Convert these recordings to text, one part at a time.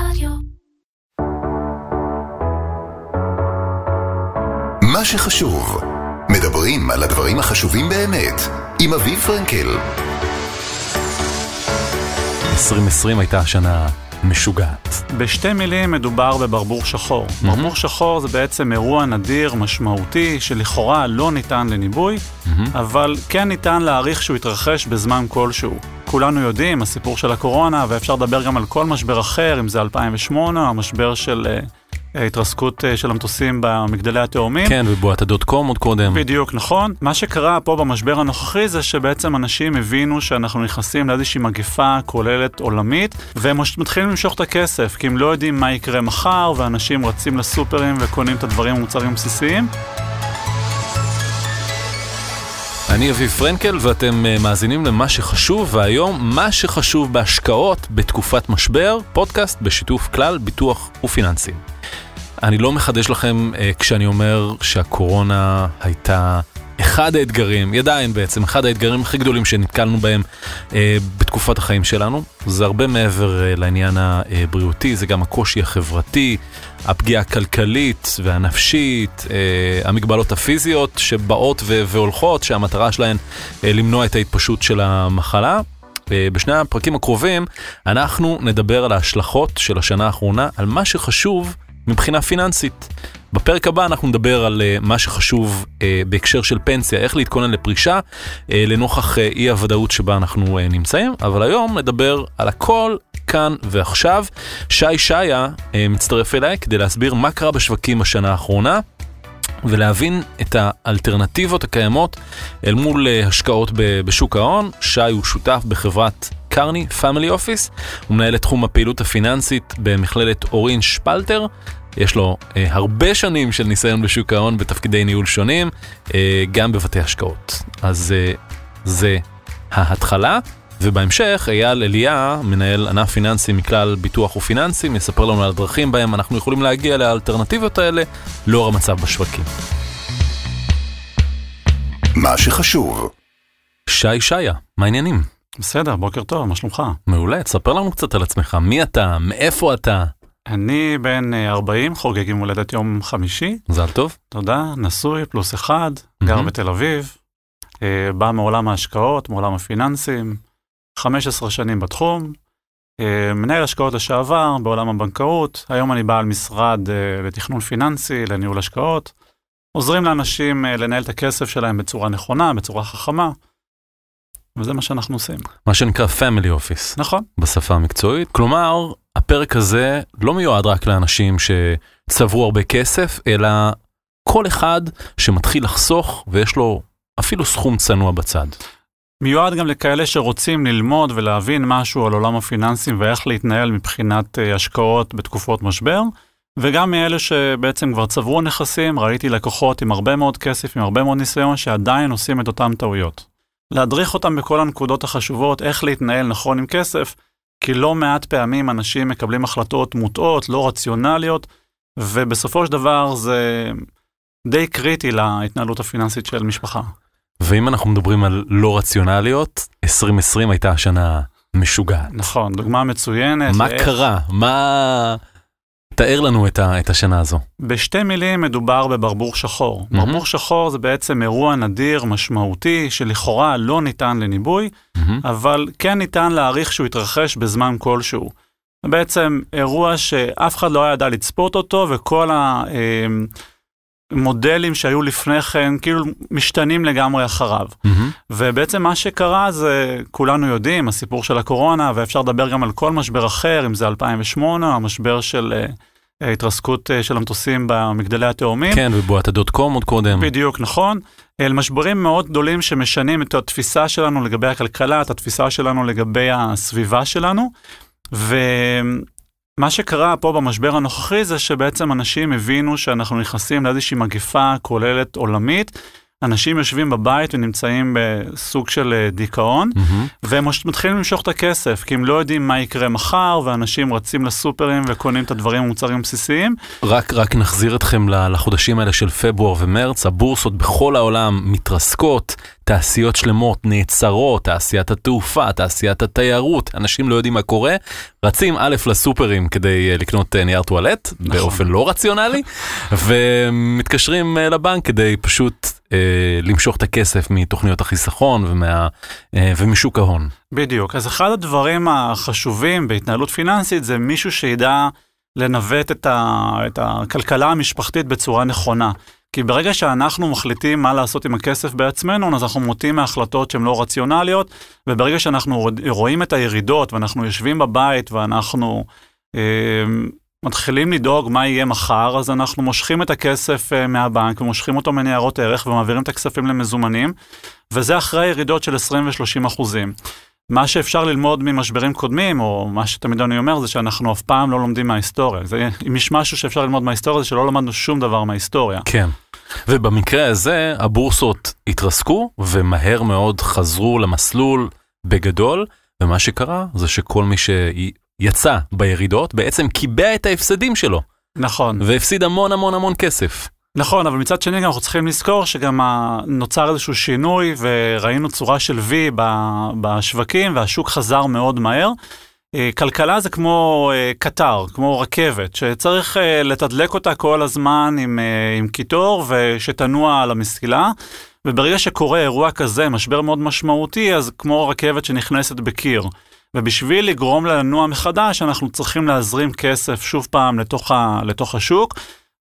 רדיו. מה שחשוב, מדברים על הדברים החשובים באמת, עם אביב פרנקל. 2020 הייתה שנה משוגעת. בשתי מילים מדובר בברבור שחור. Mm-hmm. ברבור שחור זה בעצם אירוע נדיר, משמעותי, שלכאורה לא ניתן לניבוי, mm-hmm. אבל כן ניתן להעריך שהוא יתרחש בזמן כלשהו. כולנו יודעים, הסיפור של הקורונה, ואפשר לדבר גם על כל משבר אחר, אם זה 2008, או המשבר של uh, התרסקות uh, של המטוסים במגדלי התאומים. כן, ובועת הדוט קום עוד קודם. בדיוק, נכון. מה שקרה פה במשבר הנוכחי זה שבעצם אנשים הבינו שאנחנו נכנסים לאיזושהי מגפה כוללת עולמית, והם מתחילים למשוך את הכסף, כי הם לא יודעים מה יקרה מחר, ואנשים רצים לסופרים וקונים את הדברים המוצרים הבסיסיים. אני אביב פרנקל ואתם אה, מאזינים למה שחשוב, והיום מה שחשוב בהשקעות בתקופת משבר, פודקאסט בשיתוף כלל ביטוח ופיננסים. אני לא מחדש לכם uh, כשאני אומר שהקורונה הייתה אחד האתגרים, היא עדיין בעצם אחד האתגרים הכי גדולים שנתקלנו בהם בתקופת החיים שלנו. זה הרבה מעבר uh, לעניין הבריאותי, זה גם הקושי החברתי, הפגיעה הכלכלית והנפשית, uh, המגבלות הפיזיות שבאות והולכות, שהמטרה שלהן למנוע את ההתפשטות של המחלה. בשני הפרקים הקרובים אנחנו נדבר על ההשלכות של השנה האחרונה, על מה שחשוב מבחינה פיננסית. בפרק הבא אנחנו נדבר על uh, מה שחשוב uh, בהקשר של פנסיה, איך להתכונן לפרישה uh, לנוכח אי הוודאות שבה אנחנו נמצאים, אבל היום נדבר על הכל כאן ועכשיו. שי שעיה uh, מצטרף אליי כדי להסביר מה קרה בשווקים בשנה האחרונה. ולהבין את האלטרנטיבות הקיימות אל מול השקעות בשוק ההון. שי הוא שותף בחברת קרני Family Office, הוא מנהל את תחום הפעילות הפיננסית במכללת אורין שפלטר. יש לו אה, הרבה שנים של ניסיון בשוק ההון בתפקידי ניהול שונים, אה, גם בבתי השקעות. אז אה, זה ההתחלה, ובהמשך אייל אליה, מנהל ענף פיננסי מכלל ביטוח ופיננסים, יספר לנו על הדרכים בהם אנחנו יכולים להגיע לאלטרנטיבות האלה לאור המצב בשווקים. מה שחשוב. שי שעיה, מה העניינים? בסדר, בוקר טוב, מה שלומך? מעולה, תספר לנו קצת על עצמך, מי אתה, מאיפה אתה? אני בן 40, אה, חוגג עם הולדת יום חמישי. מזל טוב. תודה, נשוי, פלוס אחד, גר בתל אביב, אה, בא מעולם ההשקעות, מעולם הפיננסים, 15 שנים בתחום, אה, מנהל השקעות לשעבר בעולם הבנקאות, היום אני בעל משרד לתכנון פיננסי, לניהול השקעות. עוזרים לאנשים לנהל את הכסף שלהם בצורה נכונה, בצורה חכמה. וזה מה שאנחנו עושים. מה שנקרא family office. נכון. בשפה המקצועית. כלומר, הפרק הזה לא מיועד רק לאנשים שצברו הרבה כסף, אלא כל אחד שמתחיל לחסוך ויש לו אפילו סכום צנוע בצד. מיועד גם לכאלה שרוצים ללמוד ולהבין משהו על עולם הפיננסים ואיך להתנהל מבחינת אה, השקעות בתקופות משבר, וגם מאלה שבעצם כבר צברו נכסים, ראיתי לקוחות עם הרבה מאוד כסף, עם הרבה מאוד ניסיון, שעדיין עושים את אותן טעויות. להדריך אותם בכל הנקודות החשובות, איך להתנהל נכון עם כסף, כי לא מעט פעמים אנשים מקבלים החלטות מוטעות, לא רציונליות, ובסופו של דבר זה די קריטי להתנהלות הפיננסית של משפחה. ואם אנחנו מדברים על לא רציונליות, 2020 הייתה השנה משוגעת. נכון, דוגמה מצוינת. מה ואיך... קרה? מה... תאר לנו את, ה, את השנה הזו. בשתי מילים מדובר בברבור שחור. Mm-hmm. ברבור שחור זה בעצם אירוע נדיר, משמעותי, שלכאורה לא ניתן לניבוי, mm-hmm. אבל כן ניתן להעריך שהוא יתרחש בזמן כלשהו. בעצם אירוע שאף אחד לא ידע לצפות אותו, וכל המודלים שהיו לפני כן כאילו משתנים לגמרי אחריו. Mm-hmm. ובעצם מה שקרה זה, כולנו יודעים, הסיפור של הקורונה, ואפשר לדבר גם על כל משבר אחר, אם זה 2008, המשבר של... ההתרסקות אה, של המטוסים במגדלי התאומים. כן, ובועת הדוט קום עוד קודם. בדיוק, נכון. אל משברים מאוד גדולים שמשנים את התפיסה שלנו לגבי הכלכלה, את התפיסה שלנו לגבי הסביבה שלנו. ומה שקרה פה במשבר הנוכחי זה שבעצם אנשים הבינו שאנחנו נכנסים לאיזושהי מגפה כוללת עולמית. אנשים יושבים בבית ונמצאים בסוג של אה, דיכאון, mm-hmm. והם מתחילים למשוך את הכסף, כי הם לא יודעים מה יקרה מחר, ואנשים רצים לסופרים וקונים את הדברים המוצרים הבסיסיים. רק, רק נחזיר אתכם לחודשים האלה של פברואר ומרץ, הבורסות בכל העולם מתרסקות, תעשיות שלמות נעצרות, תעשיית התעופה, תעשיית התיירות, אנשים לא יודעים מה קורה, רצים א' לסופרים כדי אה, לקנות אה, נייר טואלט, נכון. באופן לא רציונלי, ומתקשרים אה, לבנק כדי פשוט אה, למשוך את הכסף מתוכניות החיסכון ומה, אה, ומשוק ההון. בדיוק, אז אחד הדברים החשובים בהתנהלות פיננסית זה מישהו שידע לנווט את, ה, את הכלכלה המשפחתית בצורה נכונה. כי ברגע שאנחנו מחליטים מה לעשות עם הכסף בעצמנו, אז אנחנו מוטים מהחלטות שהן לא רציונליות, וברגע שאנחנו רואים את הירידות ואנחנו יושבים בבית ואנחנו אה, מתחילים לדאוג מה יהיה מחר, אז אנחנו מושכים את הכסף אה, מהבנק ומושכים אותו מניירות ערך ומעבירים את הכספים למזומנים, וזה אחרי ירידות של 20 ו-30 אחוזים. מה שאפשר ללמוד ממשברים קודמים, או מה שתמיד אני אומר, זה שאנחנו אף פעם לא לומדים מההיסטוריה. זה, אם יש משהו שאפשר ללמוד מההיסטוריה, זה שלא למדנו שום דבר מההיסטוריה. כן. ובמקרה הזה, הבורסות התרסקו, ומהר מאוד חזרו למסלול בגדול, ומה שקרה זה שכל מי שיצא בירידות, בעצם קיבע את ההפסדים שלו. נכון. והפסיד המון המון המון כסף. נכון, אבל מצד שני אנחנו צריכים לזכור שגם נוצר איזשהו שינוי וראינו צורה של V בשווקים והשוק חזר מאוד מהר. אה, כלכלה זה כמו אה, קטר, כמו רכבת, שצריך אה, לתדלק אותה כל הזמן עם, עם קיטור ושתנוע על המסילה. וברגע שקורה אירוע כזה, משבר מאוד משמעותי, אז כמו רכבת שנכנסת בקיר. ובשביל לגרום לה לנוע מחדש, אנחנו צריכים להזרים כסף שוב פעם לתוך, ה, לתוך השוק.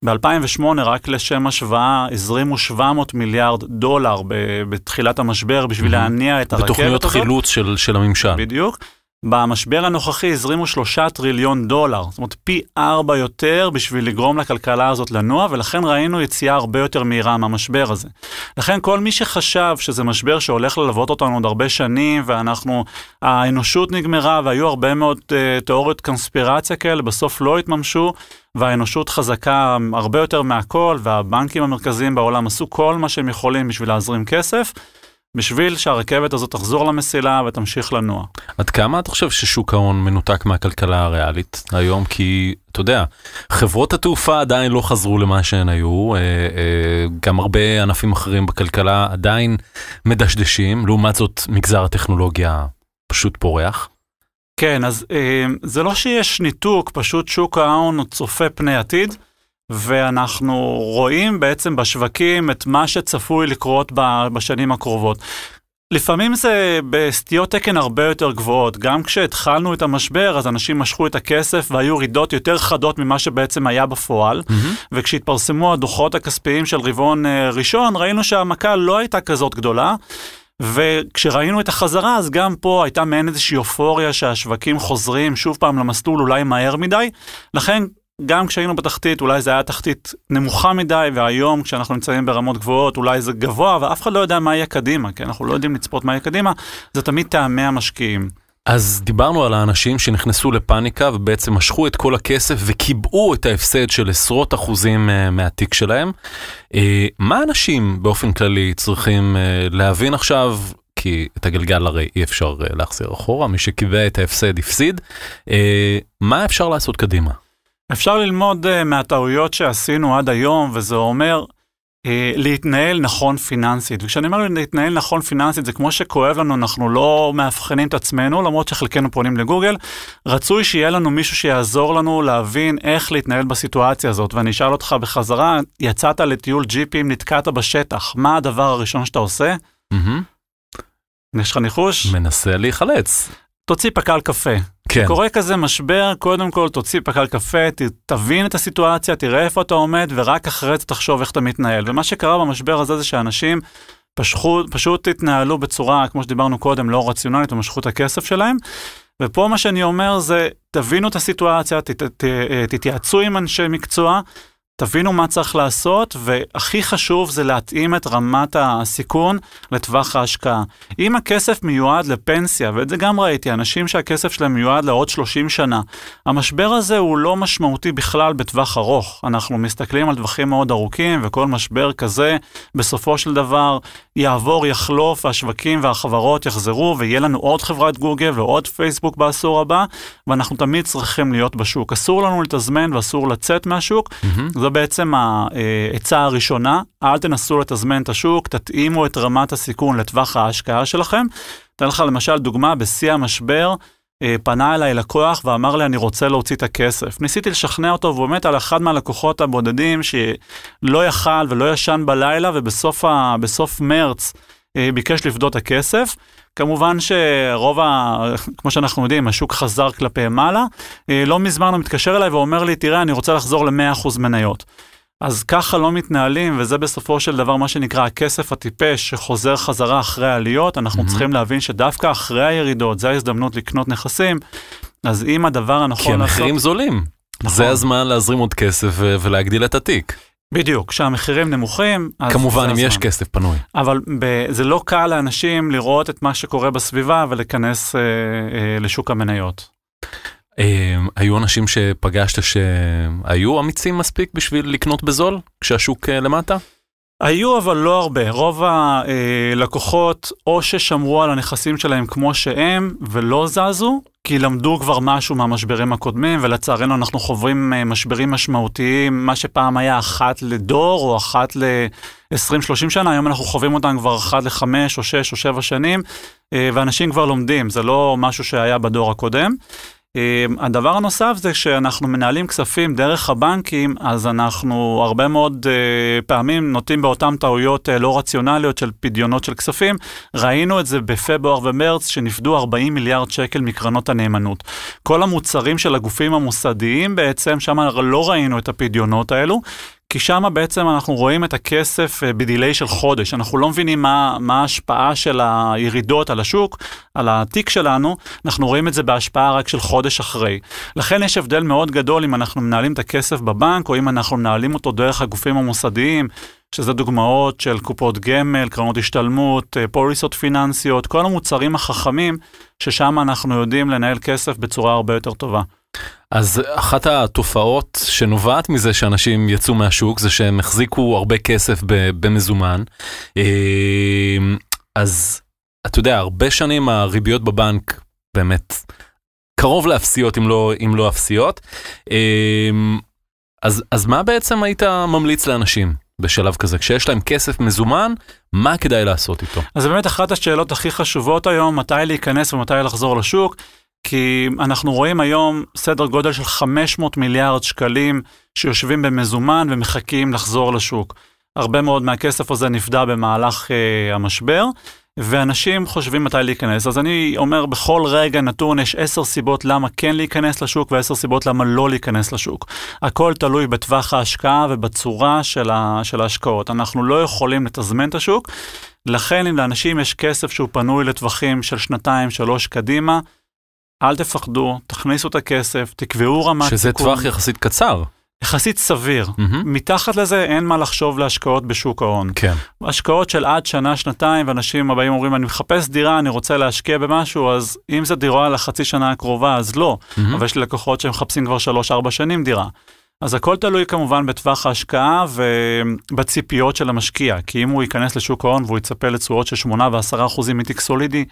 ב-2008, רק לשם השוואה, הזרימו 700 מיליארד דולר בתחילת המשבר בשביל. להניע את הרכבת הזאת. בתוכניות חילוץ של, של הממשל. בדיוק. במשבר הנוכחי הזרימו שלושה טריליון דולר, זאת אומרת פי ארבע יותר בשביל לגרום לכלכלה הזאת לנוע, ולכן ראינו יציאה הרבה יותר מהירה מהמשבר הזה. לכן כל מי שחשב שזה משבר שהולך ללוות אותנו עוד הרבה שנים, ואנחנו, האנושות נגמרה, והיו הרבה מאוד uh, תיאוריות קונספירציה כאלה, בסוף לא התממשו, והאנושות חזקה הרבה יותר מהכל, והבנקים המרכזיים בעולם עשו כל מה שהם יכולים בשביל להזרים כסף. בשביל שהרכבת הזאת תחזור למסילה ותמשיך לנוע. עד כמה אתה חושב ששוק ההון מנותק מהכלכלה הריאלית היום? כי אתה יודע, חברות התעופה עדיין לא חזרו למה שהן היו, אה, אה, גם הרבה ענפים אחרים בכלכלה עדיין מדשדשים, לעומת זאת מגזר הטכנולוגיה פשוט פורח. כן, אז אה, זה לא שיש ניתוק, פשוט שוק ההון צופה פני עתיד. ואנחנו רואים בעצם בשווקים את מה שצפוי לקרות בשנים הקרובות. לפעמים זה בסטיות תקן הרבה יותר גבוהות. גם כשהתחלנו את המשבר, אז אנשים משכו את הכסף והיו רידות יותר חדות ממה שבעצם היה בפועל. Mm-hmm. וכשהתפרסמו הדוחות הכספיים של רבעון אה, ראשון, ראינו שהמכה לא הייתה כזאת גדולה. וכשראינו את החזרה, אז גם פה הייתה מעין איזושהי אופוריה שהשווקים חוזרים שוב פעם למסלול אולי מהר מדי. לכן גם כשהיינו בתחתית, אולי זה היה תחתית נמוכה מדי, והיום כשאנחנו נמצאים ברמות גבוהות, אולי זה גבוה, ואף אחד לא יודע מה יהיה קדימה, כי אנחנו לא יודעים לצפות מה יהיה קדימה, זה תמיד טעמי המשקיעים. אז דיברנו על האנשים שנכנסו לפאניקה ובעצם משכו את כל הכסף וקיבעו את ההפסד של עשרות אחוזים אה, מהתיק שלהם. אה, מה אנשים באופן כללי צריכים אה, להבין עכשיו? כי את הגלגל הרי אי אפשר להחזיר אחורה, מי שקיבע את ההפסד הפסיד. מה אפשר לעשות קדימה? אפשר ללמוד uh, מהטעויות שעשינו עד היום, וזה אומר uh, להתנהל נכון פיננסית. וכשאני אומר להתנהל נכון פיננסית, זה כמו שכואב לנו, אנחנו לא מאבחנים את עצמנו, למרות שחלקנו פונים לגוגל. רצוי שיהיה לנו מישהו שיעזור לנו להבין איך להתנהל בסיטואציה הזאת. ואני אשאל אותך בחזרה, יצאת לטיול ג'יפים, נתקעת בשטח, מה הדבר הראשון שאתה עושה? Mm-hmm. יש לך ניחוש? מנסה להיחלץ. תוציא פקל קפה. כן. קורה כזה משבר, קודם כל תוציא פקל קפה, ת, תבין את הסיטואציה, תראה איפה אתה עומד, ורק אחרי זה תחשוב איך אתה מתנהל. ומה שקרה במשבר הזה זה שאנשים פשחו, פשוט התנהלו בצורה, כמו שדיברנו קודם, לא רציונלית, ומשכו את הכסף שלהם. ופה מה שאני אומר זה, תבינו את הסיטואציה, תתייעצו עם אנשי מקצוע, תבינו מה צריך לעשות, והכי חשוב זה להתאים את רמת הסיכון לטווח ההשקעה. אם הכסף מיועד לפנסיה, ואת זה גם ראיתי, אנשים שהכסף שלהם מיועד לעוד 30 שנה, המשבר הזה הוא לא משמעותי בכלל בטווח ארוך. אנחנו מסתכלים על טווחים מאוד ארוכים, וכל משבר כזה, בסופו של דבר, יעבור, יחלוף, והשווקים והחברות יחזרו, ויהיה לנו עוד חברת גוגל ועוד פייסבוק בעשור הבא, ואנחנו תמיד צריכים להיות בשוק. אסור לנו לתזמן ואסור לצאת מהשוק. Mm-hmm. זו בעצם העצה הראשונה, אל תנסו לתזמן את השוק, תתאימו את רמת הסיכון לטווח ההשקעה שלכם. אתן לך למשל דוגמה, בשיא המשבר, אה, פנה אליי לקוח ואמר לי, אני רוצה להוציא את הכסף. ניסיתי לשכנע אותו, והוא באמת על אחד מהלקוחות הבודדים שלא יכל ולא ישן בלילה, ובסוף מרץ אה, ביקש לפדות את הכסף. כמובן שרוב ה... כמו שאנחנו יודעים, השוק חזר כלפי מעלה. אה, לא מזמן הוא מתקשר אליי ואומר לי, תראה, אני רוצה לחזור ל-100% מניות. אז ככה לא מתנהלים, וזה בסופו של דבר מה שנקרא הכסף הטיפש שחוזר חזרה אחרי העליות. אנחנו mm-hmm. צריכים להבין שדווקא אחרי הירידות, זו ההזדמנות לקנות נכסים. אז אם הדבר הנכון לעשות... כי המחירים לעשות... זולים. נכון. זה הזמן להזרים עוד כסף ולהגדיל את התיק. בדיוק, כשהמחירים נמוכים, כמובן אם יש כסף פנוי. אבל ב- זה לא קל לאנשים לראות את מה שקורה בסביבה ולהיכנס אה, אה, לשוק המניות. אה, היו אנשים שפגשת שהיו אמיצים מספיק בשביל לקנות בזול כשהשוק אה, למטה? היו אבל לא הרבה, רוב הלקוחות או ששמרו על הנכסים שלהם כמו שהם ולא זזו, כי למדו כבר משהו מהמשברים הקודמים, ולצערנו אנחנו חווים אה, משברים משמעותיים, מה שפעם היה אחת לדור או אחת ל-20-30 שנה, היום אנחנו חווים אותם כבר אחת לחמש או שש או שבע שנים, אה, ואנשים כבר לומדים, זה לא משהו שהיה בדור הקודם. אמ, הדבר הנוסף זה שאנחנו מנהלים כספים דרך הבנקים, אז אנחנו הרבה מאוד uh, פעמים נוטים באותן טעויות uh, לא רציונליות של פדיונות של כספים. ראינו את זה בפברואר ומרץ, שנפדו 40 מיליארד שקל מקרנות הנאמנות. כל המוצרים של הגופים המוסדיים בעצם, שם לא ראינו את הפדיונות האלו. כי שם בעצם אנחנו רואים את הכסף אה, בדיליי של חודש, אנחנו לא מבינים מה, מה ההשפעה של הירידות על השוק, על התיק שלנו, אנחנו רואים את זה בהשפעה רק של חודש אחרי. לכן יש הבדל מאוד גדול אם אנחנו מנהלים את הכסף בבנק, או אם אנחנו מנהלים אותו דרך הגופים המוסדיים, שזה דוגמאות של קופות גמל, קרנות השתלמות, אה, פוליסות פיננסיות, כל המוצרים החכמים, ששם אנחנו יודעים לנהל כסף בצורה הרבה יותר טובה. אז אחת התופעות שנובעת מזה שאנשים יצאו מהשוק זה שהם החזיקו הרבה כסף במזומן. אה, אז אתה יודע, הרבה שנים הריביות בבנק באמת קרוב לאפסיות אם לא, אם לא אפסיות. אה, אז, אז מה בעצם היית ממליץ לאנשים בשלב כזה? כשיש להם כסף מזומן, מה כדאי לעשות איתו? אז באמת אחת השאלות הכי חשובות היום, מתי להיכנס ומתי לחזור לשוק. כי אנחנו רואים היום סדר גודל של 500 מיליארד שקלים שיושבים במזומן ומחכים לחזור לשוק. הרבה מאוד מהכסף הזה נפדה במהלך uh, המשבר, ואנשים חושבים מתי להיכנס. אז אני אומר, בכל רגע נתון יש עשר סיבות למה כן להיכנס לשוק ועשר סיבות למה לא להיכנס לשוק. הכל תלוי בטווח ההשקעה ובצורה של, ה, של ההשקעות. אנחנו לא יכולים לתזמן את השוק, לכן אם לאנשים יש כסף שהוא פנוי לטווחים של שנתיים, שלוש קדימה, אל תפחדו, תכניסו את הכסף, תקבעו רמת שזה סיכון. טווח יחסית קצר. יחסית סביר. Mm-hmm. מתחת לזה אין מה לחשוב להשקעות בשוק ההון. כן. השקעות של עד שנה, שנתיים, ואנשים הבאים אומרים, אני מחפש דירה, אני רוצה להשקיע במשהו, אז אם זה דירה לחצי שנה הקרובה, אז לא. Mm-hmm. אבל יש לי לקוחות שמחפשים כבר שלוש-ארבע שנים דירה. אז הכל תלוי כמובן בטווח ההשקעה ובציפיות של המשקיע, כי אם הוא ייכנס לשוק ההון והוא יצפה לתשואות של 8 ו-10 אחוזים מתיק סולידי,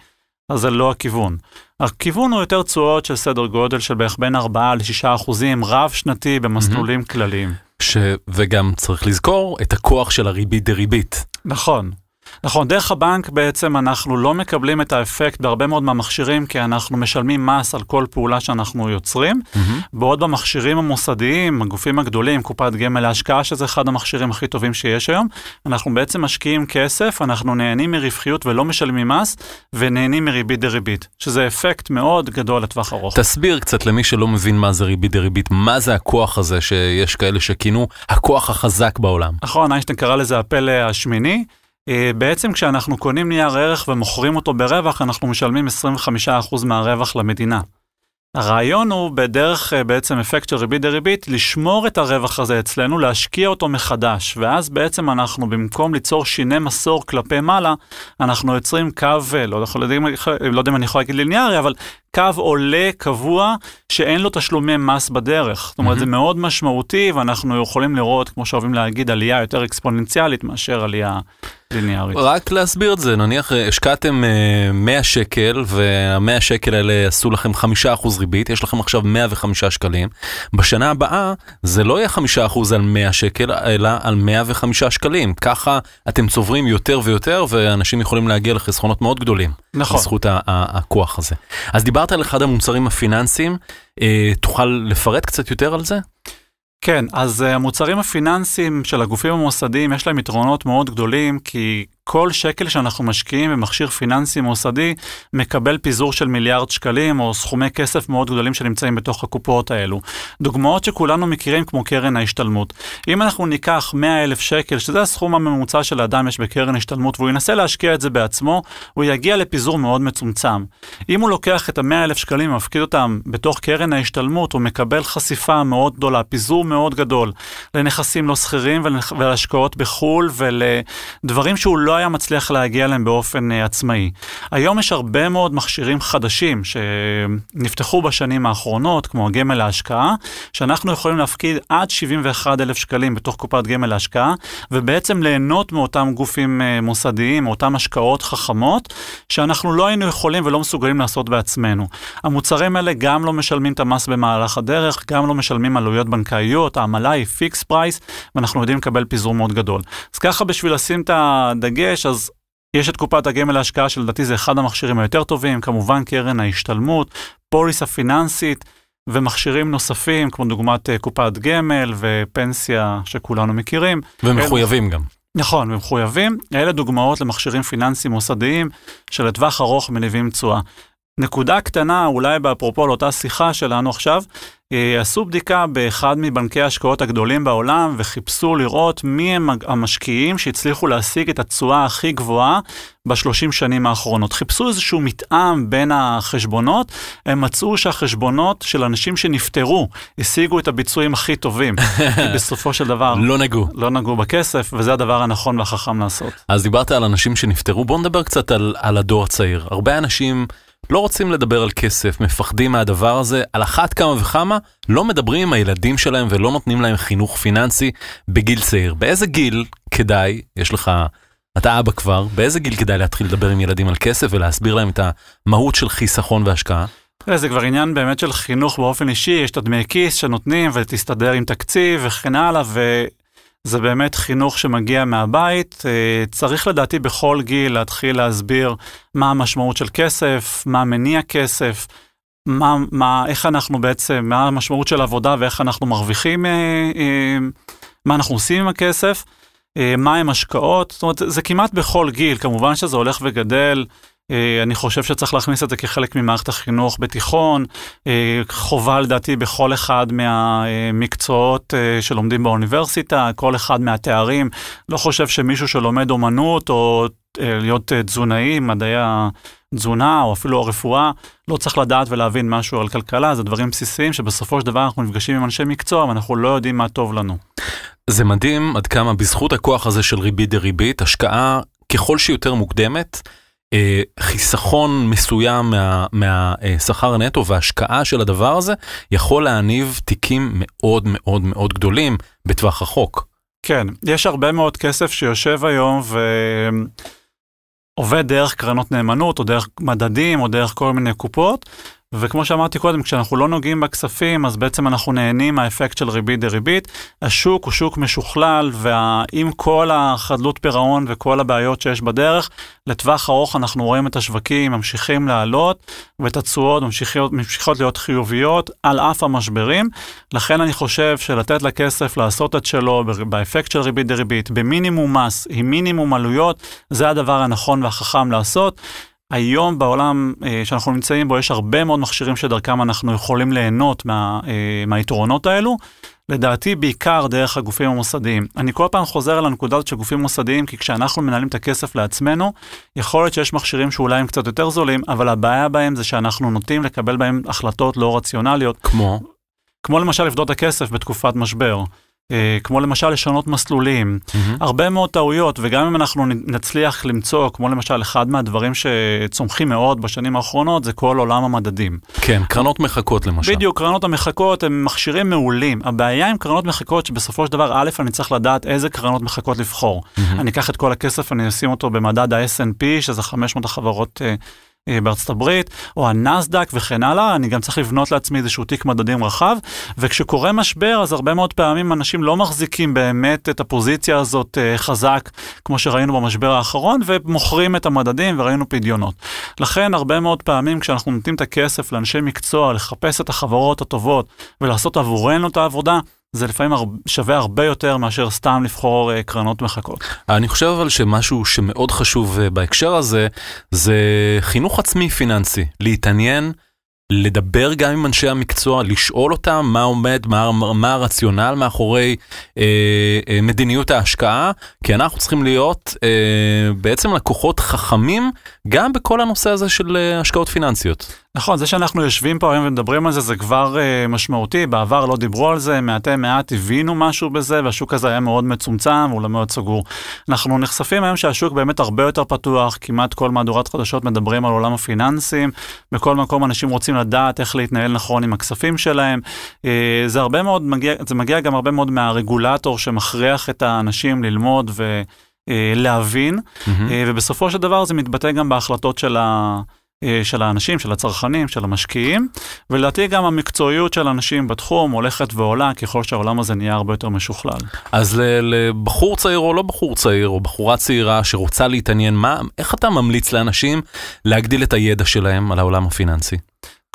אז זה לא הכיוון. הכיוון הוא יותר תשואות של סדר גודל של בערך בין 4 ל-6 אחוזים רב שנתי במסלולים mm-hmm. כלליים. ש... וגם צריך לזכור את הכוח של הריבית דריבית. נכון. נכון, דרך הבנק בעצם אנחנו לא מקבלים את האפקט בהרבה מאוד מהמכשירים, כי אנחנו משלמים מס על כל פעולה שאנחנו יוצרים. Mm-hmm. בעוד במכשירים המוסדיים, הגופים הגדולים, קופת גמל להשקעה, שזה אחד המכשירים הכי טובים שיש היום, אנחנו בעצם משקיעים כסף, אנחנו נהנים מרווחיות ולא משלמים מס, ונהנים מריבית דריבית, שזה אפקט מאוד גדול לטווח ארוך. תסביר קצת למי שלא מבין מה זה ריבית דריבית, מה זה הכוח הזה שיש כאלה שכינו הכוח החזק בעולם. נכון, איינשטיין קרא לזה הפלא השמיני. אה, בעצם כשאנחנו קונים נייר ערך ומוכרים אותו ברווח, אנחנו משלמים 25% מהרווח למדינה. הרעיון הוא בדרך אה, בעצם אפקט של ריבית דריבית, לשמור את הרווח הזה אצלנו, להשקיע אותו מחדש, ואז בעצם אנחנו במקום ליצור שיני מסור כלפי מעלה, אנחנו יוצרים קו, אה, לא, יכול, לא יודע אם אני יכול להגיד ליניארי, אבל קו עולה קבוע שאין לו תשלומי מס בדרך. זאת אומרת. זה מאוד משמעותי, ואנחנו יכולים לראות, כמו שאוהבים להגיד, עלייה יותר אקספוננציאלית מאשר עלייה ליניארית. רק להסביר את זה, נניח אה, השקעתם אה, 100 שקל וה-100 שקל האלה עשו לכם 5% ריבית, יש לכם עכשיו 105 שקלים. בשנה הבאה זה לא יהיה 5% על 100 שקל, אלא על 105 שקלים. ככה אתם צוברים יותר ויותר ואנשים יכולים להגיע לחסכונות מאוד גדולים. נכון. בזכות הכוח הזה. אז דיברת על אחד המוצרים הפיננסיים, אה, תוכל לפרט קצת יותר על זה? כן, אז uh, המוצרים הפיננסיים של הגופים המוסדיים יש להם יתרונות מאוד גדולים, כי כל שקל שאנחנו משקיעים במכשיר פיננסי מוסדי מקבל פיזור של מיליארד שקלים או סכומי כסף מאוד גדולים שנמצאים בתוך הקופות האלו. דוגמאות שכולנו מכירים כמו קרן ההשתלמות. אם אנחנו ניקח 100 אלף שקל, שזה הסכום הממוצע של האדם יש בקרן השתלמות, והוא ינסה להשקיע את זה בעצמו, הוא יגיע לפיזור מאוד מצומצם. אם הוא לוקח את ה-100 אלף שקלים ומפקיד אותם בתוך קרן ההשתלמות, הוא מקבל חשיפה מאוד גדולה, פיזור מאוד גדול לנכסים לא שכירים ולהשקעות בחו"ל ולדברים שהוא לא היה מצליח להגיע אליהם באופן uh, עצמאי. היום יש הרבה מאוד מכשירים חדשים שנפתחו בשנים האחרונות, כמו הגמל להשקעה, שאנחנו יכולים להפקיד עד 71 אלף שקלים בתוך קופת גמל להשקעה, ובעצם ליהנות מאותם גופים uh, מוסדיים, מאותם השקעות חכמות, שאנחנו לא היינו יכולים ולא מסוגלים לעשות בעצמנו. המוצרים האלה גם לא משלמים את המס במהלך הדרך, גם לא משלמים עלויות בנקאיות, העמלה היא fix price, ואנחנו יודעים לקבל פיזור מאוד גדול. אז ככה בשביל לשים את הדגש, אז יש את קופת הגמל להשקעה שלדעתי זה אחד המכשירים היותר טובים, כמובן קרן ההשתלמות, פוליסה פיננסית ומכשירים נוספים, כמו דוגמת אה, קופת גמל ופנסיה שכולנו מכירים. ומחויבים גם. נכון, ומחויבים. אלה דוגמאות למכשירים פיננסיים מוסדיים שלטווח ארוך מניבים תשואה. נקודה קטנה, אולי באפרופו לאותה שיחה שלנו עכשיו, עשו בדיקה באחד מבנקי ההשקעות הגדולים בעולם וחיפשו לראות מי הם המשקיעים שהצליחו להשיג את התשואה הכי גבוהה בשלושים שנים האחרונות. חיפשו איזשהו מתאם בין החשבונות, הם מצאו שהחשבונות של אנשים שנפטרו השיגו את הביצועים הכי טובים. כי בסופו של דבר לא נגעו. לא נגעו בכסף, וזה הדבר הנכון והחכם לעשות. אז דיברת על אנשים שנפטרו, בוא נדבר קצת על, על הדור הצעיר. הרבה אנשים לא רוצים לדבר על כסף, מפחדים מהדבר הזה, על אחת כמה וכמה לא מדברים עם הילדים שלהם ולא נותנים להם חינוך פיננסי בגיל צעיר. באיזה גיל כדאי, יש לך, אתה אבא כבר, באיזה גיל כדאי להתחיל לדבר עם ילדים על כסף ולהסביר להם את המהות של חיסכון והשקעה? זה כבר עניין באמת של חינוך באופן אישי, יש את הדמי כיס שנותנים ותסתדר עם תקציב וכן הלאה, וזה באמת חינוך שמגיע מהבית. אה, צריך לדעתי בכל גיל להתחיל להסביר מה המשמעות של כסף, מה מניע כסף, מה, מה, איך אנחנו בעצם, מה המשמעות של עבודה ואיך אנחנו מרוויחים, אה, אה, מה אנחנו עושים עם הכסף, מה הם השקעות, זאת אומרת, זה כמעט בכל גיל, כמובן שזה הולך וגדל. אה, אני חושב שצריך להכניס את זה כחלק ממערכת החינוך בתיכון, אה, חובה לדעתי בכל אחד מהמקצועות אה, שלומדים באוניברסיטה, כל אחד מהתארים. לא חושב שמישהו שלומד אומנות או להיות תזונאי, מדעי התזונה או אפילו הרפואה, לא צריך לדעת ולהבין משהו על כלכלה, זה דברים בסיסיים שבסופו של דבר אנחנו נפגשים עם אנשי מקצוע ואנחנו לא יודעים מה טוב לנו. זה מדהים עד כמה בזכות הכוח הזה של ריבית דריבית, השקעה ככל שיותר מוקדמת, חיסכון מסוים מהשכר מה, אה, נטו והשקעה של הדבר הזה יכול להניב תיקים מאוד מאוד מאוד גדולים בטווח רחוק. כן, יש הרבה מאוד כסף שיושב היום ועובד דרך קרנות נאמנות, או דרך מדדים, או דרך כל מיני קופות, וכמו שאמרתי קודם, כשאנחנו לא נוגעים בכספים, אז בעצם אנחנו נהנים מהאפקט של ריבית דריבית. השוק הוא שוק משוכלל, ועם כל החדלות פירעון וכל הבעיות שיש בדרך, לטווח ארוך אנחנו רואים את השווקים ממשיכים לעלות, ואת התשואות ממשיכות, ממשיכות להיות חיוביות על אף המשברים. לכן אני חושב שלתת לכסף לעשות את שלו באפקט של ריבית דריבית, במינימום מס, עם מינימום עלויות, זה הדבר הנכון והחכם לעשות. היום בעולם אה, שאנחנו נמצאים בו יש הרבה מאוד מכשירים שדרכם אנחנו יכולים ליהנות מה, אה, מהיתרונות האלו. לדעתי בעיקר דרך הגופים המוסדיים. אני כל פעם חוזר על הנקודה הזאת של גופים מוסדיים, כי כשאנחנו מנהלים את הכסף לעצמנו, יכול להיות שיש מכשירים שאולי הם קצת יותר זולים, אבל הבעיה בהם זה שאנחנו נוטים לקבל בהם החלטות לא רציונליות, כמו? כמו למשל לפדות הכסף בתקופת משבר. אה, כמו למשל לשנות מסלולים, Mm-hmm. הרבה מאוד טעויות, וגם אם אנחנו נצליח למצוא, כמו למשל אחד מהדברים שצומחים מאוד בשנים האחרונות, זה כל עולם המדדים. כן, קרנות מחכות למשל. בדיוק, קרנות המחקות הם מכשירים מעולים. הבעיה עם קרנות מחקות שבסופו של דבר, א', אני צריך לדעת איזה קרנות מחכות לבחור. מהמם. אני אקח את כל הכסף, אני אשים אותו במדד ה-S&P, שזה 500 החברות אה, בארצות הברית, או הנסדק וכן הלאה, אני גם צריך לבנות לעצמי איזשהו תיק מדדים רחב, וכשקורה משבר, אז הרבה מאוד פעמים אנשים לא מחזיקים באמת את הפוזיציה הזאת אה, חזק, כמו שראינו במשבר האחרון, ומוכרים את המדדים וראינו פדיונות. לכן הרבה מאוד פעמים כשאנחנו נותנים את הכסף לאנשי מקצוע לחפש את החברות הטובות ולעשות עבורנו את העבודה, זה לפעמים שווה הרבה יותר מאשר סתם לבחור אה, קרנות מחכות. אני חושב אבל שמשהו שמאוד חשוב אה, בהקשר הזה, זה חינוך עצמי פיננסי. להתעניין, לדבר גם עם אנשי המקצוע, לשאול אותם מה עומד, מה, מה הרציונל מאחורי אה, אה, מדיניות ההשקעה, כי אנחנו צריכים להיות אה, בעצם לקוחות חכמים גם בכל הנושא הזה של אה, השקעות פיננסיות. נכון, זה שאנחנו יושבים פה היום ומדברים על זה, זה כבר uh, משמעותי, בעבר לא דיברו על זה, מעטי מעט הבינו משהו בזה, והשוק הזה היה מאוד מצומצם, הוא לא מאוד סגור. אנחנו נחשפים היום שהשוק באמת הרבה יותר פתוח, כמעט כל מהדורת חדשות מדברים על עולם הפיננסים, בכל מקום אנשים רוצים לדעת איך להתנהל נכון עם הכספים שלהם. Uh, זה הרבה מאוד, מגיע, זה מגיע גם הרבה מאוד מהרגולטור שמכריח את האנשים ללמוד ו... אה, להבין, מהמם. אה, ובסופו של דבר זה מתבטא גם בהחלטות של, ה, של האנשים, של הצרכנים, של המשקיעים, ולדעתי גם המקצועיות של אנשים בתחום הולכת ועולה ככל שהעולם הזה נהיה הרבה יותר משוכלל. אז לבחור צעיר או לא בחור צעיר, או בחורה צעירה שרוצה להתעניין, מה, איך אתה ממליץ לאנשים להגדיל את הידע שלהם על העולם הפיננסי?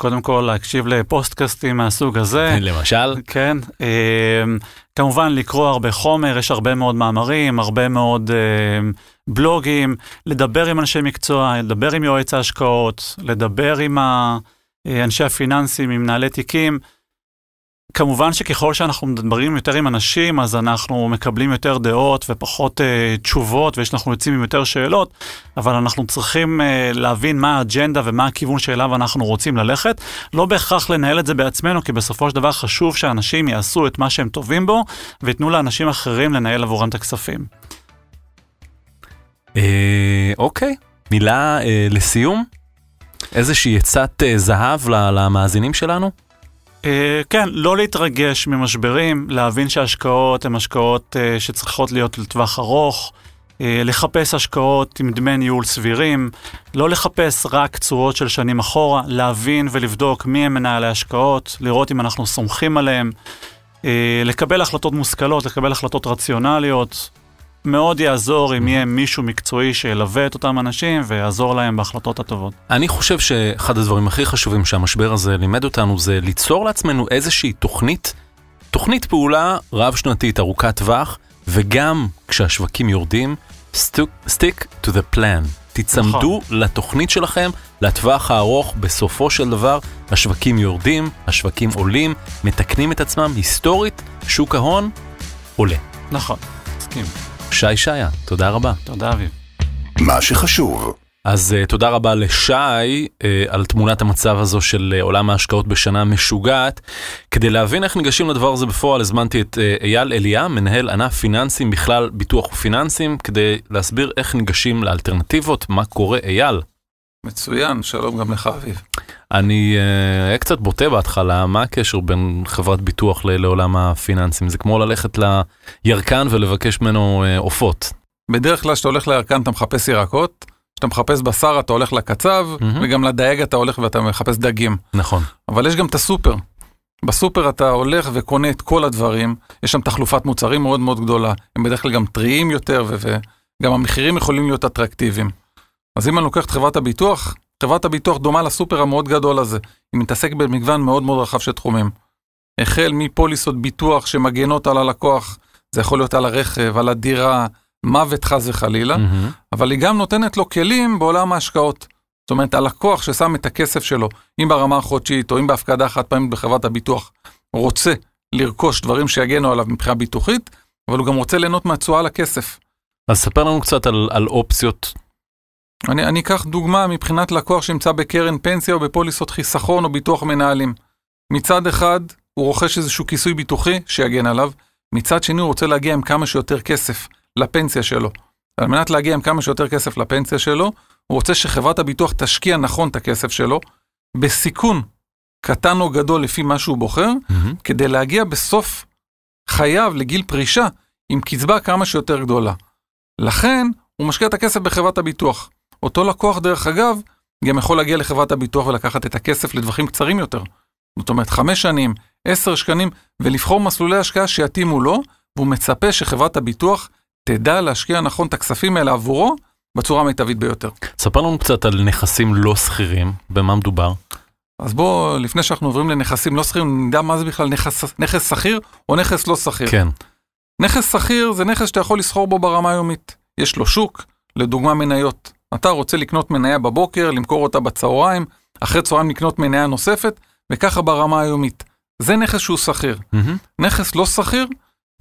קודם כל להקשיב לפוסטקאסטים מהסוג הזה. למשל? כן, אה, כמובן לקרוא הרבה חומר, יש הרבה מאוד מאמרים, הרבה מאוד אה, בלוגים, לדבר עם אנשי מקצוע, לדבר עם יועץ ההשקעות, לדבר עם אה, אנשי הפיננסים, עם מנהלי תיקים. כמובן שככל שאנחנו מדברים יותר עם אנשים, אז אנחנו מקבלים יותר דעות ופחות אה, תשובות, ואנחנו יוצאים עם יותר שאלות, אבל אנחנו צריכים אה, להבין מה האג'נדה ומה הכיוון שאליו אנחנו רוצים ללכת. לא בהכרח לנהל את זה בעצמנו, כי בסופו של דבר חשוב שאנשים יעשו את מה שהם טובים בו, וייתנו לאנשים אחרים לנהל עבורם את הכספים. אה, אוקיי, מילה אה, לסיום? איזושהי עצת אה, זהב למאזינים שלנו? אה, כן, לא להתרגש ממשברים, להבין שהשקעות הן השקעות אה, שצריכות להיות לטווח ארוך, אה, לחפש השקעות עם דמי ניהול סבירים, לא לחפש רק תשואות של שנים אחורה, להבין ולבדוק מי הם מנהלי השקעות, לראות אם אנחנו סומכים עליהם, אה, לקבל החלטות מושכלות, לקבל החלטות רציונליות. מאוד יעזור אם יהיה מישהו מקצועי שילווה את אותם אנשים ויעזור להם בהחלטות הטובות. אני חושב שאחד הדברים הכי חשובים שהמשבר הזה לימד אותנו זה ליצור לעצמנו איזושהי תוכנית, תוכנית פעולה רב-שנתית ארוכת טווח, וגם כשהשווקים יורדים, stick, to the plan. תיצמדו לתוכנית שלכם לטווח הארוך, בסופו של דבר השווקים יורדים, השווקים עולים, מתקנים את עצמם, היסטורית, שוק ההון עולה. נכון, מסכים. שי שעיה, תודה רבה. תודה אביב. מה שחשוב. אז uh, תודה רבה לשי uh, על תמונת המצב הזו של uh, עולם ההשקעות בשנה משוגעת. כדי להבין איך ניגשים לדבר הזה בפועל, הזמנתי את uh, אייל אליה, מנהל ענף פיננסים בכלל ביטוח ופיננסים, כדי להסביר איך ניגשים לאלטרנטיבות, מה קורה. אייל, מצוין, שלום גם לך אביב. אני אהיה uh, קצת בוטה בהתחלה, מה הקשר בין חברת ביטוח לעולם הפיננסים? זה כמו ללכת לירקן ולבקש ממנו uh, עופות. בדרך כלל כשאתה הולך לירקן אתה מחפש ירקות, כשאתה מחפש בשר אתה הולך לקצב, מהמם. וגם לדייג אתה הולך ואתה מחפש דגים. נכון. אבל יש גם את הסופר. בסופר אתה הולך וקונה את כל הדברים, יש שם תחלופת מוצרים מאוד מאוד גדולה, הם בדרך כלל גם טריים יותר, וגם המחירים יכולים להיות אטרקטיביים. אז אם אני לוקח את חברת הביטוח, חברת הביטוח דומה לסופר המאוד גדול הזה, היא מתעסקת במגוון מאוד מאוד רחב של תחומים. החל מפוליסות ביטוח שמגנות על הלקוח, זה יכול להיות על הרכב, על הדירה, מוות חס וחלילה, מהמם. אבל היא גם נותנת לו כלים בעולם ההשקעות. זאת אומרת, הלקוח ששם את הכסף שלו, אם ברמה החודשית או אם בהפקדה חד פעמית בחברת הביטוח, רוצה לרכוש דברים שיגנו עליו מבחינה ביטוחית, אבל הוא גם רוצה ליהנות מהתשואה על הכסף. אז ספר לנו קצת על, על אופציות. אני, אני אקח דוגמה מבחינת לקוח שנמצא בקרן פנסיה או בפוליסות חיסכון או ביטוח מנהלים. מצד אחד, הוא רוכש איזשהו כיסוי ביטוחי שיגן עליו, מצד שני הוא רוצה להגיע עם כמה שיותר כסף לפנסיה שלו. על מנת להגיע עם כמה שיותר כסף לפנסיה שלו, הוא רוצה שחברת הביטוח תשקיע נכון את הכסף שלו, בסיכון קטן או גדול לפי מה שהוא בוחר, מהמם. כדי להגיע בסוף חייו לגיל פרישה עם קצבה כמה שיותר גדולה. לכן, הוא משקיע את הכסף בחברת הביטוח. אותו לקוח, דרך אגב, גם יכול להגיע לחברת הביטוח ולקחת את הכסף לטווחים קצרים יותר. זאת אומרת, חמש שנים, עשר שנים, ולבחור מסלולי השקעה שיתאימו לו, והוא מצפה שחברת הביטוח תדע להשקיע נכון את הכספים האלה עבורו בצורה המיטבית ביותר. ספר לנו קצת על נכסים לא שכירים, במה מדובר? אז בואו, לפני שאנחנו עוברים לנכסים לא שכירים, נדע מה זה בכלל נכס, נכס שכיר או נכס לא שכיר. כן. נכס שכיר זה נכס שאתה יכול לסחור בו ברמה היומית. יש לו שוק, לדוגמה מניות. אתה רוצה לקנות מניה בבוקר, למכור אותה בצהריים, אחרי צהריים לקנות מניה נוספת, וככה ברמה היומית. זה נכס שהוא שכיר. מהמם. נכס לא שכיר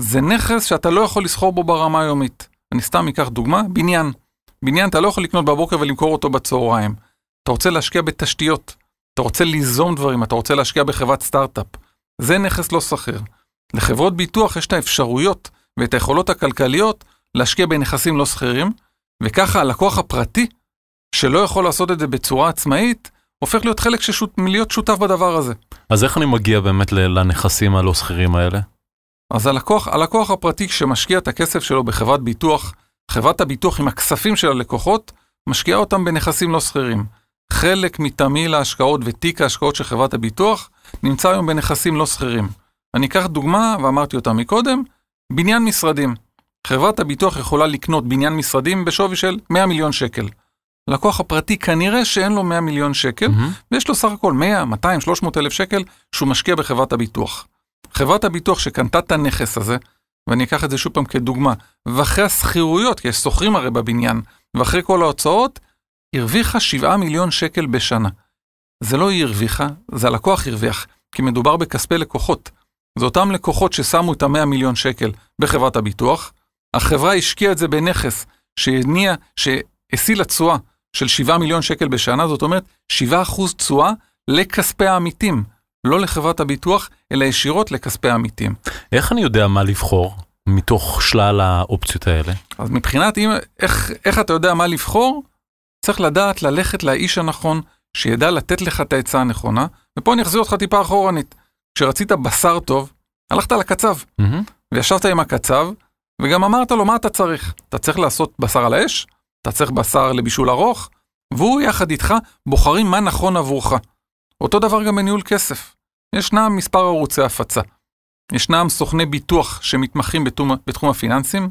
זה נכס שאתה לא יכול לסחור בו ברמה היומית. אני סתם אקח דוגמה, בניין. בניין אתה לא יכול לקנות בבוקר ולמכור אותו בצהריים. אתה רוצה להשקיע בתשתיות, אתה רוצה ליזום דברים, אתה רוצה להשקיע בחברת סטארט-אפ. זה נכס לא שכיר. לחברות ביטוח יש את האפשרויות ואת היכולות הכלכליות להשקיע בנכסים לא שכירים, וככה הלקוח הפרטי, שלא יכול לעשות את זה בצורה עצמאית, הופך להיות חלק ששות, מלהיות שותף בדבר הזה. אז איך אני מגיע באמת לנכסים הלא שכירים האלה? אז הלקוח, הלקוח הפרטי כשמשקיע את הכסף שלו בחברת ביטוח, חברת הביטוח עם הכספים של הלקוחות, משקיעה אותם בנכסים לא שכירים. חלק מתמהיל ההשקעות ותיק ההשקעות של חברת הביטוח נמצא היום בנכסים לא שכירים. אני אקח דוגמה, ואמרתי אותה מקודם, בניין משרדים. חברת הביטוח יכולה לקנות בניין משרדים בשווי של 100 מיליון שקל. לקוח הפרטי כנראה שאין לו 100 מיליון שקל, מהמם. ויש לו סך הכל 100, 200, 300 אלף שקל שהוא משקיע בחברת הביטוח. חברת הביטוח שקנתה את הנכס הזה, ואני אקח את זה שוב פעם כדוגמה, ואחרי השכירויות, כי יש שוכרים הרי בבניין, ואחרי כל ההוצאות, הרוויחה 7 מיליון שקל בשנה. זה לא היא הרוויחה, זה הלקוח הרוויח, כי מדובר בכספי לקוחות. זה אותם לקוחות ששמו את ה-100 מיליון שקל בחברת הביטוח, החברה השקיעה את זה בנכס שהניע, שהשיא לתשואה של 7 מיליון שקל בשנה, זאת אומרת 7 אחוז תשואה לכספי העמיתים, לא לחברת הביטוח, אלא ישירות לכספי העמיתים. איך אני יודע מה לבחור מתוך שלל האופציות האלה? אז מבחינת אם, איך, איך אתה יודע מה לבחור, צריך לדעת ללכת לאיש הנכון, שידע לתת לך את העצה הנכונה, ופה אני אחזיר אותך טיפה אחורנית. כשרצית בשר טוב, הלכת לקצב, מהמם. וישבת עם הקצב, וגם אמרת לו מה אתה צריך. אתה צריך לעשות בשר על האש, אתה צריך בשר לבישול ארוך, והוא יחד איתך בוחרים מה נכון עבורך. אותו דבר גם בניהול כסף. ישנם מספר ערוצי הפצה. ישנם סוכני ביטוח שמתמחים בתחום, בתחום הפיננסים,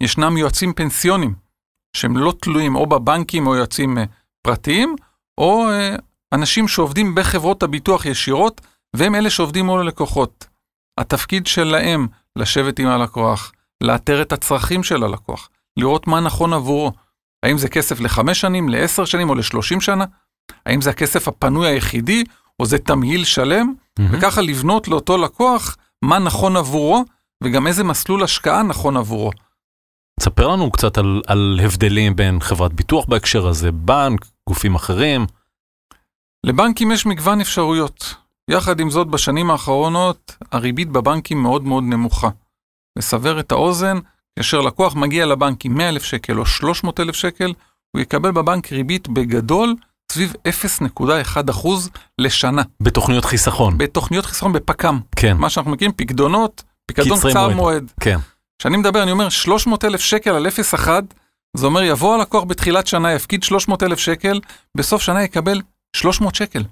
ישנם יועצים פנסיונים שהם לא תלויים או בבנקים או יועצים אה, פרטיים, או אה, אנשים שעובדים בחברות הביטוח ישירות, והם אלה שעובדים מול הלקוחות. התפקיד שלהם לשבת עם הלקוח, לאתר את הצרכים של הלקוח, לראות מה נכון עבורו. האם זה כסף לחמש שנים, לעשר שנים או לשלושים שנה? האם זה הכסף הפנוי היחידי, או זה תמהיל שלם? מהמם. וככה לבנות לאותו לקוח מה נכון עבורו, וגם איזה מסלול השקעה נכון עבורו. תספר לנו קצת על, על הבדלים בין חברת ביטוח בהקשר הזה, בנק, גופים אחרים. לבנקים יש מגוון אפשרויות. יחד עם זאת, בשנים האחרונות הריבית בבנקים מאוד מאוד נמוכה. לסבר את האוזן, כאשר לקוח מגיע לבנק עם 100,000 שקל או 300,000 שקל, הוא יקבל בבנק ריבית בגדול סביב 0.1% לשנה. בתוכניות חיסכון. בתוכניות חיסכון בפק"ם, כן, מה שאנחנו מכירים פקדונות, פיקדון קצרי קצר מועד. מועד. כן. כשאני מדבר, אני אומר 300,000 שקל על 0.1, זה אומר יבוא הלקוח בתחילת שנה, יפקיד 300,000 שקל, בסוף שנה יקבל 300 שקל.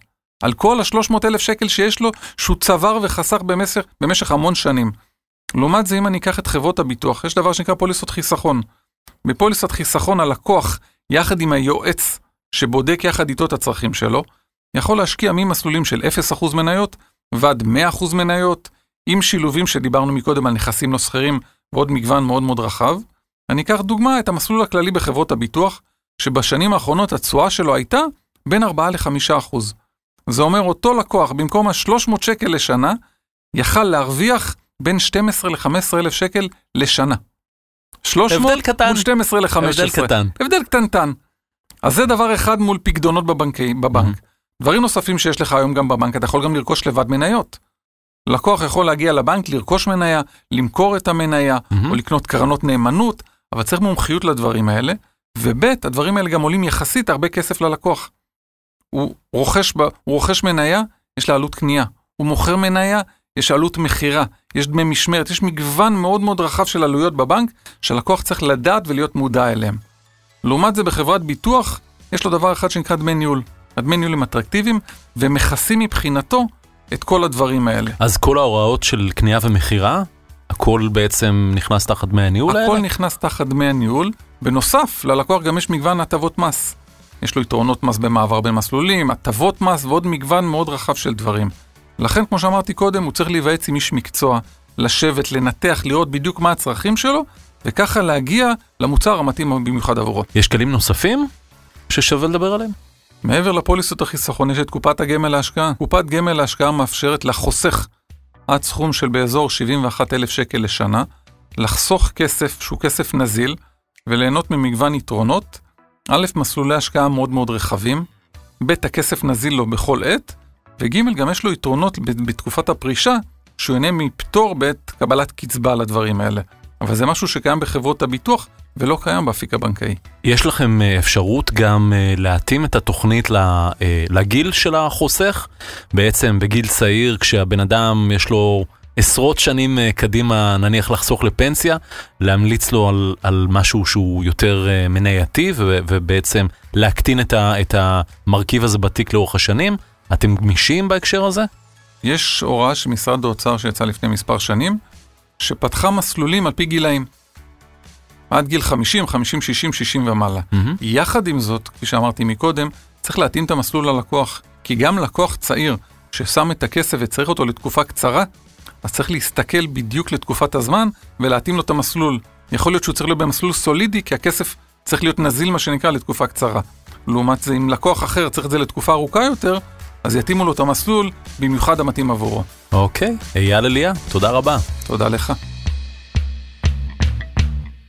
על כל ה-300,000 שקל שיש לו, שהוא צבר וחסך במשך, במשך המון שנים. לעומת זה, אם אני אקח את חברות הביטוח, יש דבר שנקרא פוליסות חיסכון. בפוליסת חיסכון הלקוח, יחד עם היועץ שבודק יחד איתו את הצרכים שלו, יכול להשקיע ממסלולים של 0% מניות ועד 100% מניות, עם שילובים שדיברנו מקודם על נכסים לא שכירים ועוד מגוון מאוד מאוד רחב. אני אקח דוגמה את המסלול הכללי בחברות הביטוח, שבשנים האחרונות התשואה שלו הייתה בין 4 ל-5%. זה אומר אותו לקוח, במקום ה-300 שקל לשנה, יכל להרוויח בין 12 ל-15 אלף שקל לשנה. 300 הבדל קטן. מול 12 ל-15. הבדל קטן. הבדל קטנטן. אז זה דבר אחד מול פקדונות בבנקי, בבנק. דברים נוספים שיש לך היום גם בבנק, אתה יכול גם לרכוש לבד מניות. לקוח יכול להגיע לבנק, לרכוש מניה, למכור את המניה, מהמם. או לקנות קרנות נאמנות, אבל צריך מומחיות לדברים האלה. וב', הדברים האלה גם עולים יחסית הרבה כסף ללקוח. הוא רוכש, הוא רוכש מניה, יש לה עלות קנייה. הוא מוכר מניה, יש עלות מכירה, יש דמי משמרת, יש מגוון מאוד מאוד רחב של עלויות בבנק, שהלקוח צריך לדעת ולהיות מודע אליהם. לעומת זה בחברת ביטוח, יש לו דבר אחד שנקרא דמי ניהול. הדמי ניהול הם אטרקטיביים, והם מכסים מבחינתו את כל הדברים האלה. אז כל ההוראות של קנייה ומכירה, הכל בעצם נכנס תחת דמי הניהול האלה? הכל נכנס תחת דמי הניהול. בנוסף, ללקוח גם יש מגוון הטבות מס. יש לו יתרונות מס במעבר בין מסלולים, הטבות מס ועוד מגוון מאוד רחב של דברים. לכן, כמו שאמרתי קודם, הוא צריך להיוועץ עם איש מקצוע, לשבת, לנתח, לראות בדיוק מה הצרכים שלו, וככה להגיע למוצר המתאים במיוחד עבורו. יש כלים נוספים ששווה לדבר עליהם? מעבר לפוליסות החיסכון יש את קופת הגמל להשקעה. קופת גמל להשקעה מאפשרת לחוסך עד סכום של באזור 71,000 שקל לשנה, לחסוך כסף שהוא כסף נזיל, וליהנות ממגוון יתרונות. א', מסלולי השקעה מאוד מאוד רחבים, ב', הכסף נזיל לו בכל עת, וג', גם יש לו יתרונות בתקופת הפרישה, שהוא ייהנה מפטור בעת קבלת קצבה לדברים האלה. אבל זה משהו שקיים בחברות הביטוח, ולא קיים באפיק הבנקאי. יש לכם אה, אפשרות גם אה, להתאים את התוכנית אה, לגיל של החוסך? בעצם בגיל צעיר, כשהבן אדם יש לו עשרות שנים קדימה, נניח לחסוך לפנסיה, להמליץ לו על, על משהו שהוא יותר מנייתי, ובעצם להקטין את, ה- את המרכיב הזה בתיק לאורך השנים. אתם גמישים בהקשר הזה? יש הוראה של משרד האוצר שיצאה לפני מספר שנים, שפתחה מסלולים על פי גילאים. עד גיל 50, 50, 60, 60 ומעלה. מהמם. יחד עם זאת, כפי שאמרתי מקודם, צריך להתאים את המסלול ללקוח. כי גם לקוח צעיר ששם את הכסף וצריך אותו לתקופה קצרה, אז צריך להסתכל בדיוק לתקופת הזמן ולהתאים לו את המסלול. יכול להיות שהוא צריך להיות במסלול סולידי, כי הכסף צריך להיות נזיל, מה שנקרא, לתקופה קצרה. לעומת זה, אם לקוח אחר צריך את זה לתקופה ארוכה יותר, אז יתאימו לו את המסלול, במיוחד המתאים עבורו. אוקיי, אייל אליה, תודה רבה. תודה לך.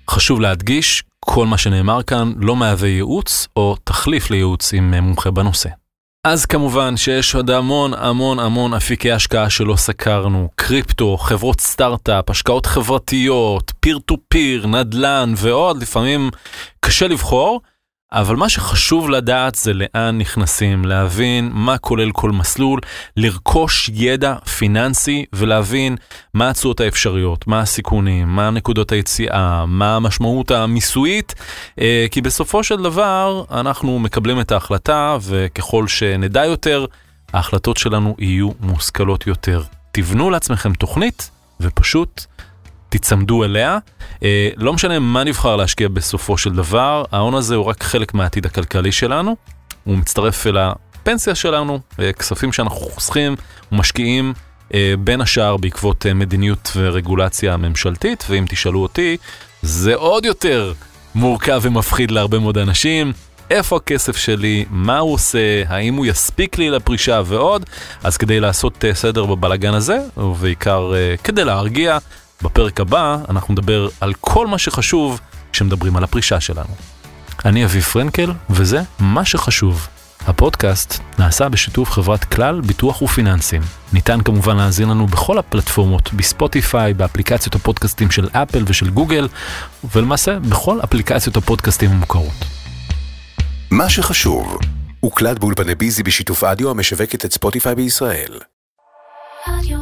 חשוב להדגיש, כל מה שנאמר כאן לא מהווה ייעוץ או תחליף לייעוץ עם אה, מומחה בנושא. אז כמובן שיש עוד המון המון המון אפיקי השקעה שלא סקרנו, קריפטו, חברות סטארט-אפ, השקעות חברתיות, פיר טו פיר, נדל"ן ועוד, לפעמים קשה לבחור, אבל מה שחשוב לדעת זה לאן נכנסים, להבין מה כולל כל מסלול, לרכוש ידע פיננסי ולהבין מה התשואות האפשריות, מה הסיכונים, מה נקודות היציאה, מה המשמעות המיסויית, אה, כי בסופו של דבר אנחנו מקבלים את ההחלטה וככל שנדע יותר, ההחלטות שלנו יהיו מושכלות יותר. תבנו לעצמכם תוכנית ופשוט תיצמדו אליה. אה, לא משנה מה נבחר להשקיע בסופו של דבר, ההון הזה הוא רק חלק מהעתיד הכלכלי שלנו. הוא מצטרף אל הפנסיה שלנו, אה, כספים שאנחנו חוסכים ומשקיעים אה, בין השאר בעקבות מדיניות ורגולציה ממשלתית, ואם תשאלו אותי, זה עוד יותר מורכב ומפחיד להרבה מאוד אנשים. איפה הכסף שלי, מה הוא עושה, האם הוא יספיק לי לפרישה ועוד. אז כדי לעשות סדר בבלגן הזה, ובעיקר כדי להרגיע, בפרק הבא אנחנו נדבר על כל מה שחשוב כשמדברים על הפרישה שלנו. אני אביב פרנקל, וזה מה שחשוב. הפודקאסט נעשה בשיתוף חברת כלל ביטוח ופיננסים. ניתן כמובן להאזין לנו בכל הפלטפורמות, בספוטיפיי, באפליקציות הפודקאסטים של אפל ושל גוגל, ולמעשה בכל אפליקציות הפודקאסטים המוכרות. מה שחשוב, הוקלט באולפני ביזי בשיתוף אדיו המשווקת את ספוטיפיי בישראל. רדיו